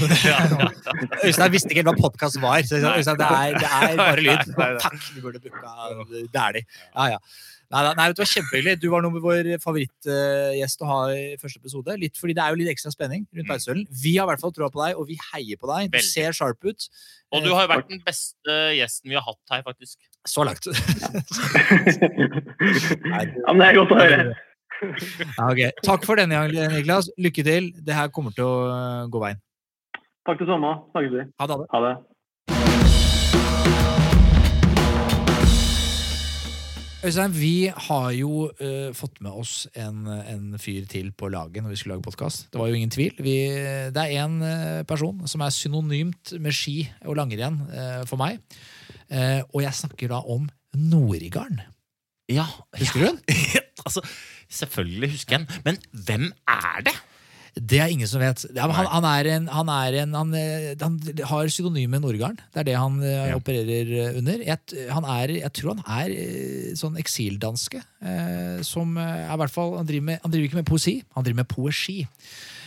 Øystein visste ikke helt hva podkast var. Så. Øystein, det er, det er bare lyd. Takk! Vi burde booka Dæhlie. Ja, ja. Nei, nei, det var kjempehyggelig. Du var nummer vår favorittgjest å ha i første episode. Litt fordi det er jo litt ekstra spenning rundt Mm. Beitostølen. Vi har i hvert fall troa på deg, og vi heier på deg. Du Veldig. ser sharp ut. Og du har jo vært den beste gjesten vi har hatt her, faktisk. Så langt. ja, men det er godt å høre. Ja, okay. Takk for denne gang, Niklas. Lykke til. Det her kommer til å gå veien. Takk det samme. Snakkes vi. Ha det. Ha det. Øystein, vi har jo uh, fått med oss en, en fyr til på laget når vi skulle lage podkast. Det var jo ingen tvil. Vi, det er én person som er synonymt med ski og langrenn uh, for meg. Uh, og jeg snakker da om Norigarden. Ja, Husker du den? altså, selvfølgelig husker jeg den. Men hvem er det? Det er ingen som vet. Ja, han, han er en, han, er en han, eh, han har synonymet Nordgarden. Det er det han eh, Ja. opererer eh, under. Jeg, han er, jeg tror han er sånn eksildanske. Eh, som er i hvert fall han driver, med, han driver ikke med poesi, han driver med poesi.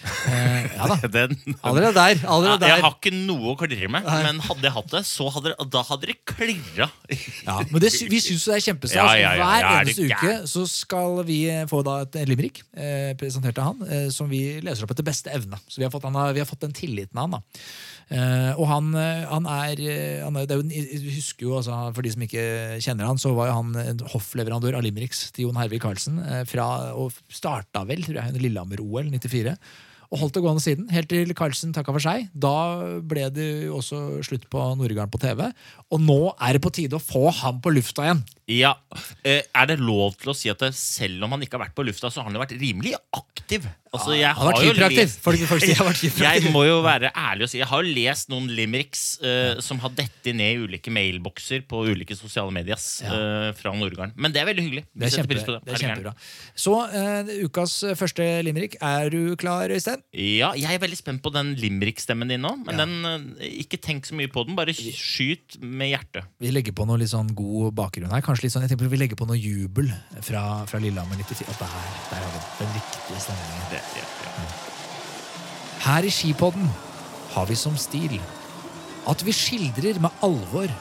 Eh, ja da. Den, Allerede der. Ja, der. jeg har ikke noe å klirre med, men hadde jeg hatt det, så hadde da hadde det klirra. Ja, men det, vi syns det er kjempestas. Ja, ja, Hver er eneste uke så skal vi få da et limerick eh, presentert av han, eh, som vi leser opp etter beste evne. Så vi har fått, han vi har fått den tilliten av han. da. Eh, og han, eh, han er, eh, han er det jo, husker jo, altså, For de som ikke kjenner han, så var jo han en hoffleverandør av limericks til Jon Hervik Karlsen. fra, og starta vel, tror jeg, Lillehammer-OL 94. Og holdt det gående siden, helt til Carlsen takka for seg. Da ble det jo også slutt på Nordgarden på TV. Og nå er det på tide å få ham på lufta igjen. Ja, eh, Er det lov til å si at selv om han ikke har vært på lufta, så har han jo vært rimelig aktiv? Altså, jeg har vært jo hyperaktiv. lest- Folk, folk sier har vært. Jeg må jo være ærlig og si Jeg har jo lest noen limericks uh, som har dettet ned i ulike mailbokser på ulike sosiale medier uh, fra Nordgarden. Men det er veldig hyggelig. Det er, kjempe, det. det er kjempebra. Så uh, ukas første limerick. Er du klar, Øystein? Ja, jeg er veldig spent på den limerick-stemmen din nå. Men Ja. den, ikke tenk så mye på den, bare skyt med hjertet. Vi legger på noe litt sånn god bakgrunn her. Kanskje litt sånn, jeg tenker Vi legger på noe jubel fra, fra Lillehammer 94. Og der, der har vi den. den riktige stemningen. Ja. Her i Skipodden har vi som stil at vi skildrer med alvor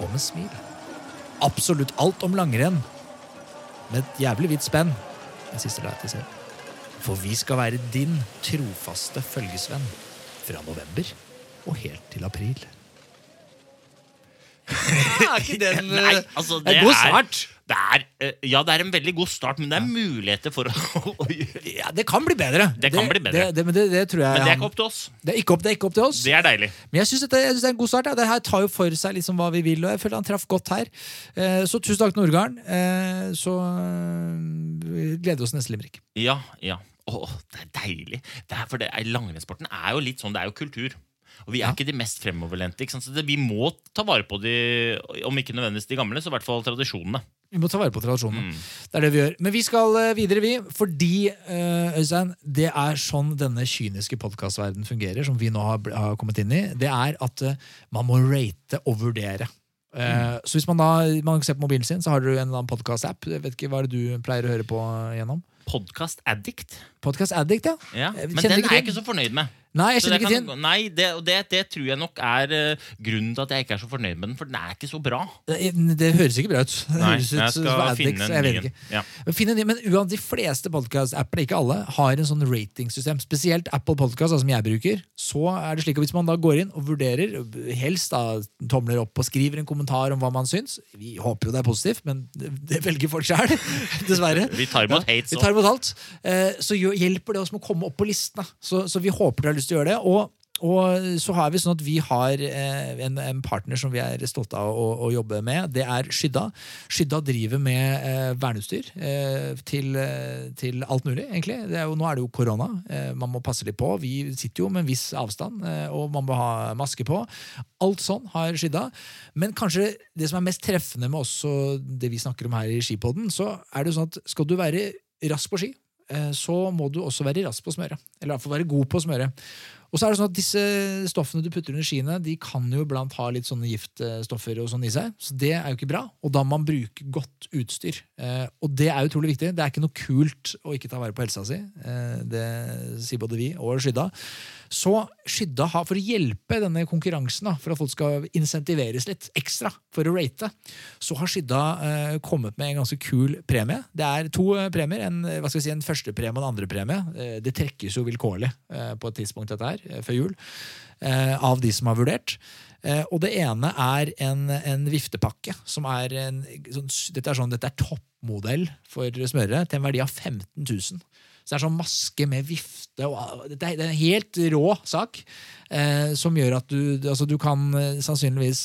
og med smil. Absolutt alt om langrenn med et jævlig vidt spenn. Den siste la jeg til selv. For vi skal være din trofaste følgesvenn fra november og helt til april. Ikke den Nei, altså, Det er god start. Det er, eh, ja, det er en veldig god start, men det er muligheter for å, å Ja, det kan bli bedre. Det kan bli bedre. Det, det, men det, det tror jeg Men det er ikke opp til oss. det er ikke opp, det er ikke opp til oss. Det er deilig. Men jeg syns det er en god start. Ja. Det her tar jo for seg liksom hva vi vil, og jeg føler han traff godt her. Eh, så tusen takk Nordgarden. Eh, så vi gleder oss neste limerick. Ja, ja. Å, det er deilig. Det er, for det Langrennssporten er jo litt sånn, det er jo kultur. Og vi er Ja. ikke de mest fremoverlente. Så det, vi må ta vare på de, om ikke nødvendigvis de gamle, så i hvert fall tradisjonene. Vi må ta vare på tradisjonene. Mm. Det er det vi gjør. Men vi skal eh, videre, vi. Fordi, uh, Øystein, det er sånn denne kyniske podkastverdenen fungerer, som vi nå har, har kommet inn i. Det er at uh, man må rate og vurdere. Mm. Så hvis man da man ser på mobilen sin, så har du en eller annen podkast-app. Hva er det du pleier å høre på gjennom? Podcast Addict. Podcast Addict, ja. Ja. Men den er jeg ikke så fornøyd med. Nei, jeg kjenner det ikke til Nei, det, og det, det tror jeg nok er eh, grunnen til at jeg ikke er så fornøyd med den, for den er ikke så bra. Det, det høres ikke bra ut. Nei, jeg skal Addict, finne en ny en. Ja. Men, uansett, de fleste podcast-appene ikke alle, har en sånn ratingsystem. Spesielt Apple Podcast, altså, som jeg bruker. Så er det slik at Hvis man da går inn og vurderer, helst da tomler opp og skriver en kommentar om hva man syns Vi håper jo det er positivt, men det, det velger folk sjøl, dessverre. Vi tar imot hate, Vi så. tar imot alt. Eh, så hjelper det oss med å komme opp på listene. Så, så vi håper dere har lyst til å gjøre det. Og og så har vi sånn at vi har eh, en, en partner som vi er stolte av å, å jobbe med. Det er Skydda. Skydda driver med eh, verneutstyr eh, til, eh, til alt mulig, egentlig. Er jo, nå er det jo korona. Eh, man må passe litt på. Vi sitter jo med en viss avstand, eh, og man må ha maske på. Alt sånn har Skydda. Men kanskje det som er mest treffende med oss og det vi snakker om her i Skipodden, så er det jo sånn at skal du være rask på ski, så må du også være rask på å smøre. Eller i hvert fall være god på å smøre. Og så er det sånn at Disse stoffene du putter under skiene, de kan jo blant ha litt sånne giftstoffer og sånn i seg. Så det er jo ikke bra. Og da må man bruke godt utstyr. Eh, og det er utrolig viktig. Det er ikke noe kult å ikke ta vare på helsa si. Eh, det sier både vi og Skydda. Så Skydda har, for å hjelpe denne konkurransen, da, for at folk skal insentiveres litt ekstra for å rate, så har Skydda eh, kommet med en ganske kul premie. Det er to eh, premier. En, eh, hva skal si, en første premie og en andre premie. Eh, det trekkes jo vilkårlig eh, på et tidspunkt dette her, eh, før jul, av de som har vurdert. Og det ene er en, en viftepakke, som er en sånn, dette, er sånn, er toppmodell for smørere, til en verdi av 15 000. Så det er sånn maske med vifte og Det er en helt rå sak. Eh, som gjør at du, altså du kan eh, sannsynligvis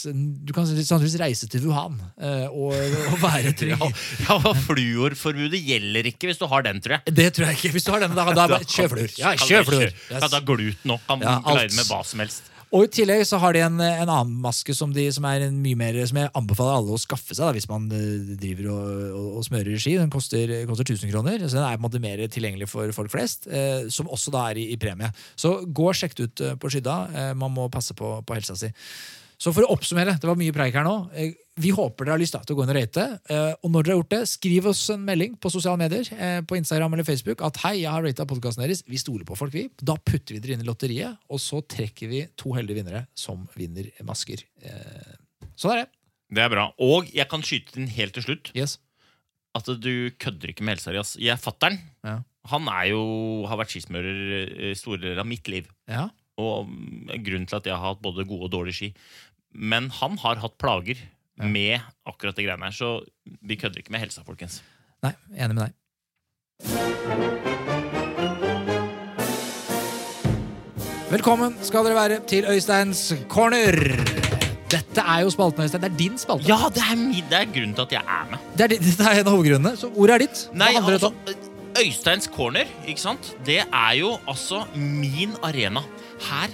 Du kan sannsynligvis reise til Wuhan eh, og, og være trygg. Ja, ja, Fluorforbudet gjelder ikke hvis du har den, tror jeg. Det tror jeg ikke. Hvis du har den, da, da da kjør fluor. Ja, kjør fluor. Yes. Ja, da gluten òg. Kan Ja, glide med hva som helst. Og i tillegg så har de en, en annen maske som, de, som er mye mer Som jeg anbefaler alle å skaffe seg da, hvis man eh, driver og, og, og smører ski. Den koster, koster 1000 kroner, så den er på en måte mer tilgjengelig for folk flest. Eh, som også da er i, i premie. Så gå og sjekk ut eh, på Skydda. Eh, man må passe på, på helsa si. Så for å oppsummere, det var mye preik her nå. Eh, Vi håper dere har lyst til å gå inn og rate. Eh, Og når dere har gjort det, skriv oss en melding på sosiale medier, eh, på Instagram eller Facebook, at hei, jeg har rata podkasten deres. Vi stoler på folk, vi. Da putter vi dere inn i lotteriet, og så trekker vi to heldige vinnere som vinner masker. Sånn er det. Det er bra. Og jeg kan skyte inn helt til slutt Yes. at du kødder ikke med helsa di. ass. Jeg Fattern Ja. han er jo, har vært skismører store deler av mitt liv. Ja. Og mm, grunnen til at jeg har hatt både gode og dårlige ski. Men han har hatt plager med akkurat det greiene her, så vi kødder ikke med helsa, folkens. Nei, enig med deg. Velkommen skal dere være til Øysteins corner. Dette er jo spalten, Øystein. Det er din spalte. Ja, det er, min, det er grunnen til at jeg er med. Det er, det er en av hovedgrunnene. Så ordet er ditt. Nei, altså. Øysteins corner, ikke sant? Det er jo altså min arena. Her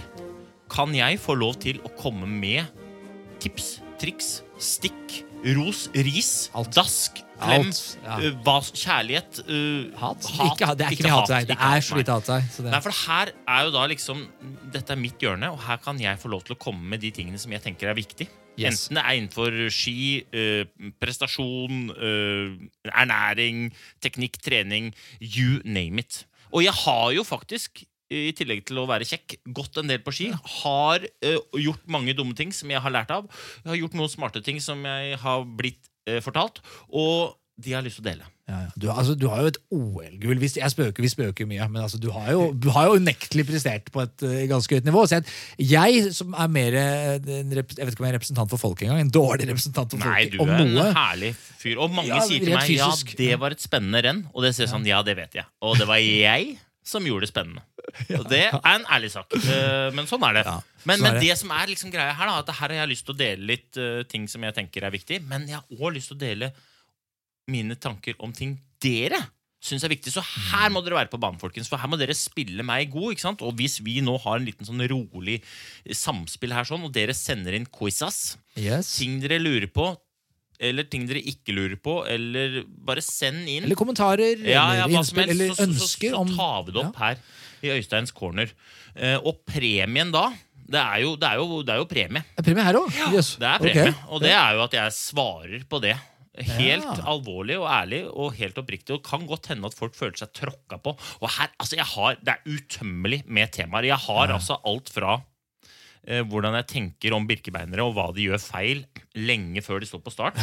kan jeg få lov til å komme med tips, triks, stikk, ros, ris, Alt. dask, klem, Alt, ja. øh, hva, kjærlighet øh, Hat? Ikke, det er ikke mye hat til deg. Det ikke er så nei. lite hat til deg. Så det, Nei, for her er jo da liksom Dette er mitt hjørne, og her kan jeg få lov til å komme med de tingene som jeg tenker er viktig. Yes. Enten det er innenfor ski, øh, prestasjon, øh, ernæring, teknikk, trening, you name it. Og jeg har jo faktisk, i tillegg til å være kjekk, gått en del på ski. Har uh, gjort mange dumme ting som jeg har lært av. Jeg har gjort noen smarte ting som jeg har blitt uh, fortalt. Og de har lyst til å dele. Ja, ja. Du, altså, du har jo et OL-gull. Jeg spøker, vi spøker mye, men altså, du har jo, du har jo unektelig prestert på et uh, ganske høyt nivå. Så jeg, jeg som er mer en Jeg vet ikke om jeg er representant for folket engang. En dårlig representant for Nei, folket. du om er en herlig fyr. Og mange Ja, sier til meg fysisk. ja, det var et spennende renn. Og det sier sånn, ja, det vet jeg. Og det var jeg som gjorde det spennende. Og det er en ærlig sak. Eh, Men sånn er det. Ja, Men, sånn er men det. det som er liksom greia her, da, at her har jeg lyst til å dele litt eh, ting som jeg tenker er viktig. Men jeg har òg lyst til å dele mine tanker om ting dere syns er viktig. Så her må dere være på banen, folkens. For her må dere spille meg god. ikke sant? Og hvis vi nå har en liten sånn rolig samspill her, sånn, og dere sender inn quizas, Yes. ting dere lurer på, eller ting dere ikke lurer på, eller bare send inn. Eller kommentarer, ja, ja, eller innspill, eller så, så, ønsker så, om så tar vi det opp her i Øysteins corner. Eh, og premien da, det er jo, det er jo, det er jo premie. Er premie her òg? Det er premie, og det er jo at jeg svarer på det. Helt Ja. alvorlig og ærlig og helt oppriktig. Og kan godt hende at folk føler seg tråkka på. Og her, altså jeg har, Det er utømmelig med temaer. Jeg har altså alt fra hvordan jeg tenker om birkebeinere og hva de gjør feil lenge før de står på start,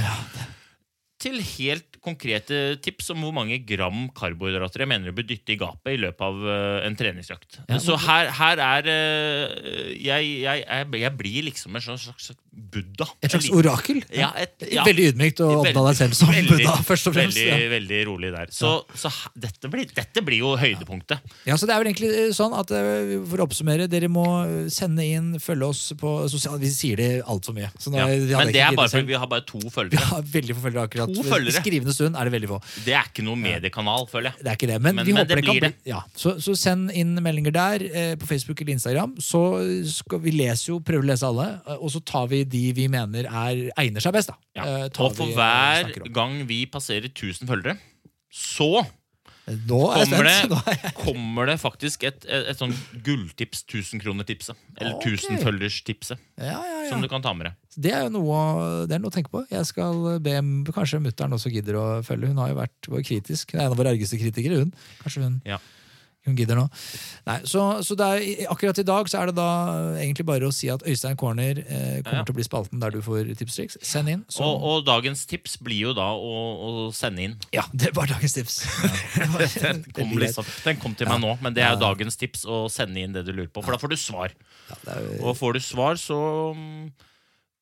til helt konkrete tips om hvor mange gram karbohydrater jeg mener du bør dytte i gapet i løpet av eh, en treningsøkt. Så her, her er eh, jeg, jeg, jeg, blir liksom en slags, slags Buddha. Et slags orakel? Ja, et, ja. Veldig ydmykt å oppnå deg selv som veldig- Buddha, først og fremst. Veldig, Ja. veldig rolig der. Så, så dette, blir, dette blir jo høydepunktet. Ja, så det er vel egentlig eh, sånn at For å oppsummere, dere må sende inn, følge oss på sosiale Vi sier det altfor mye. Så nå, Ja. Men det er bare fordi vi har bare to Vi har veldig få følgere akkurat. To I følgere. skrivende stund er det veldig få. Det er ikke noe mediekanal, føler jeg. Det er ikke det, men, Men- vi men det det kan blir bli ja. så, så send inn meldinger der, eh, på Facebook eller Instagram. Så skal vi leser jo, prøver å lese alle, eh, og så tar vi de vi mener er, egner seg best. da. Ja. Eh, Og for vi, eh, hver gang vi passerer 1000 følgere, så Nå er kommer det, er kommer det faktisk et, et, et sånn gulltips, 1000-kroner-tipset. Eller okay. 1000-følgers-tipset. Ja, ja, ja. Som du kan ta med deg. Det er jo noe, det er noe å tenke på. Jeg skal be Kanskje mutter'n også gidder å følge. Hun har jo vært vår kritisk. Hun er en av våre argeste kritikere. hun. Kanskje hun, Ja. Hun gidder nå. Nei, så så er, akkurat i dag så er det da egentlig bare å si at Øystein Corner eh, kommer Ja. til å bli spalten der du får tips og triks. Send inn. Så, Og, og dagens tips blir jo da å, å sende inn. ja, det var dagens tips. Den kom, liksom, den kom til meg nå, men det er jo dagens tips å sende inn det du lurer på. For da får du svar. Jo- Og får du svar, så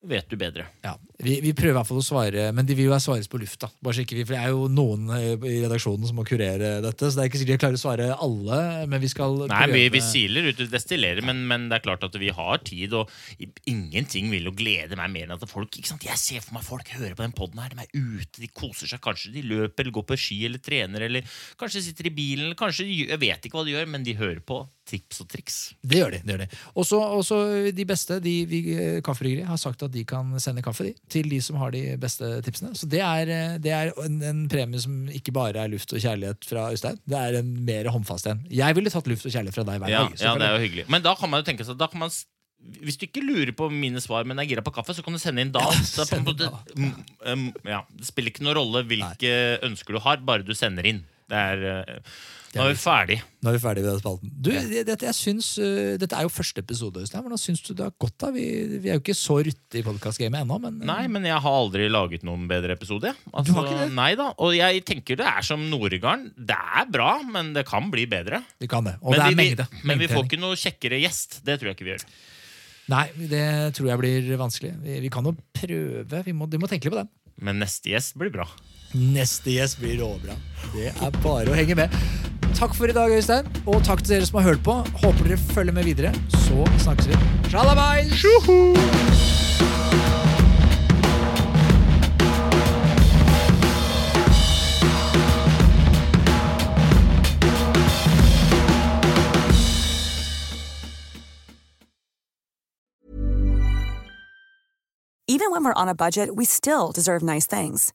vet du bedre. Ja, vi, vi prøver i hvert fall å svare, men de vil jo svares på lufta. Bare så ikke vi, for Det er jo noen eh, i redaksjonen som må kurere dette, så det er ikke sikkert jeg klarer å svare alle. Men vi skal Nei, vi, vi siler ut, og destillerer, men, men det er klart at vi har tid, og ingenting vil jo glede meg mer enn at folk ikke sant? Jeg ser for meg folk hører på den poden her, de er ute, de koser seg. Kanskje de løper eller går på ski eller trener, eller kanskje sitter i bilen, eller kanskje Jeg vet ikke hva de gjør, men de hører på tips og triks. Det gjør de. det gjør de. Også, også de beste, de, vi, eh, Kaffebryggeri har sagt at de kan sende kaffe de, til de som har de beste tipsene. Så det er, eh, det er en, en premie som ikke bare er luft og kjærlighet fra Øystein. Det er en mer håndfast en. Jeg ville tatt luft og kjærlighet fra deg hver Ja, dag. ja, det er jo hyggelig. Men da kan man jo tenke seg da kan man hvis du ikke lurer på mine svar, men er gira på kaffe, så kan du sende inn da. Ja, Så på send måte, inn mm, um, ja, det spiller ikke noen rolle hvilke ønsker du har, bare du sender inn. Det er, eh, nå er vi ferdig. Nå er vi ferdig med den spalten. Du, dette, jeg syns, eh, dette er jo første episode, Øystein. Hvordan syns du det har gått? da? Vi, vi er jo ikke så rutte i podkastgamet ennå, men eh, Nei, men jeg har aldri laget noen bedre episode. Altså, Du har ikke det? Nei da, Og jeg tenker det er som Noregarden. Det er bra, men det kan bli bedre. Det kan det. Og Men, det er mengde. vi, men vi får ikke noe kjekkere gjest. Det tror jeg ikke vi gjør. Nei, det tror jeg blir vanskelig. Vi, vi kan jo prøve. Vi må, vi må tenke litt på den. Men neste gjest blir bra. Neste gjest blir råbra. Det er bare å henge med. Takk for i dag, Øystein. Og takk til dere som har hørt på. Håper dere følger med videre. Så snakkes vi. Shalabais! Even when we're on a budget, we still deserve nice things.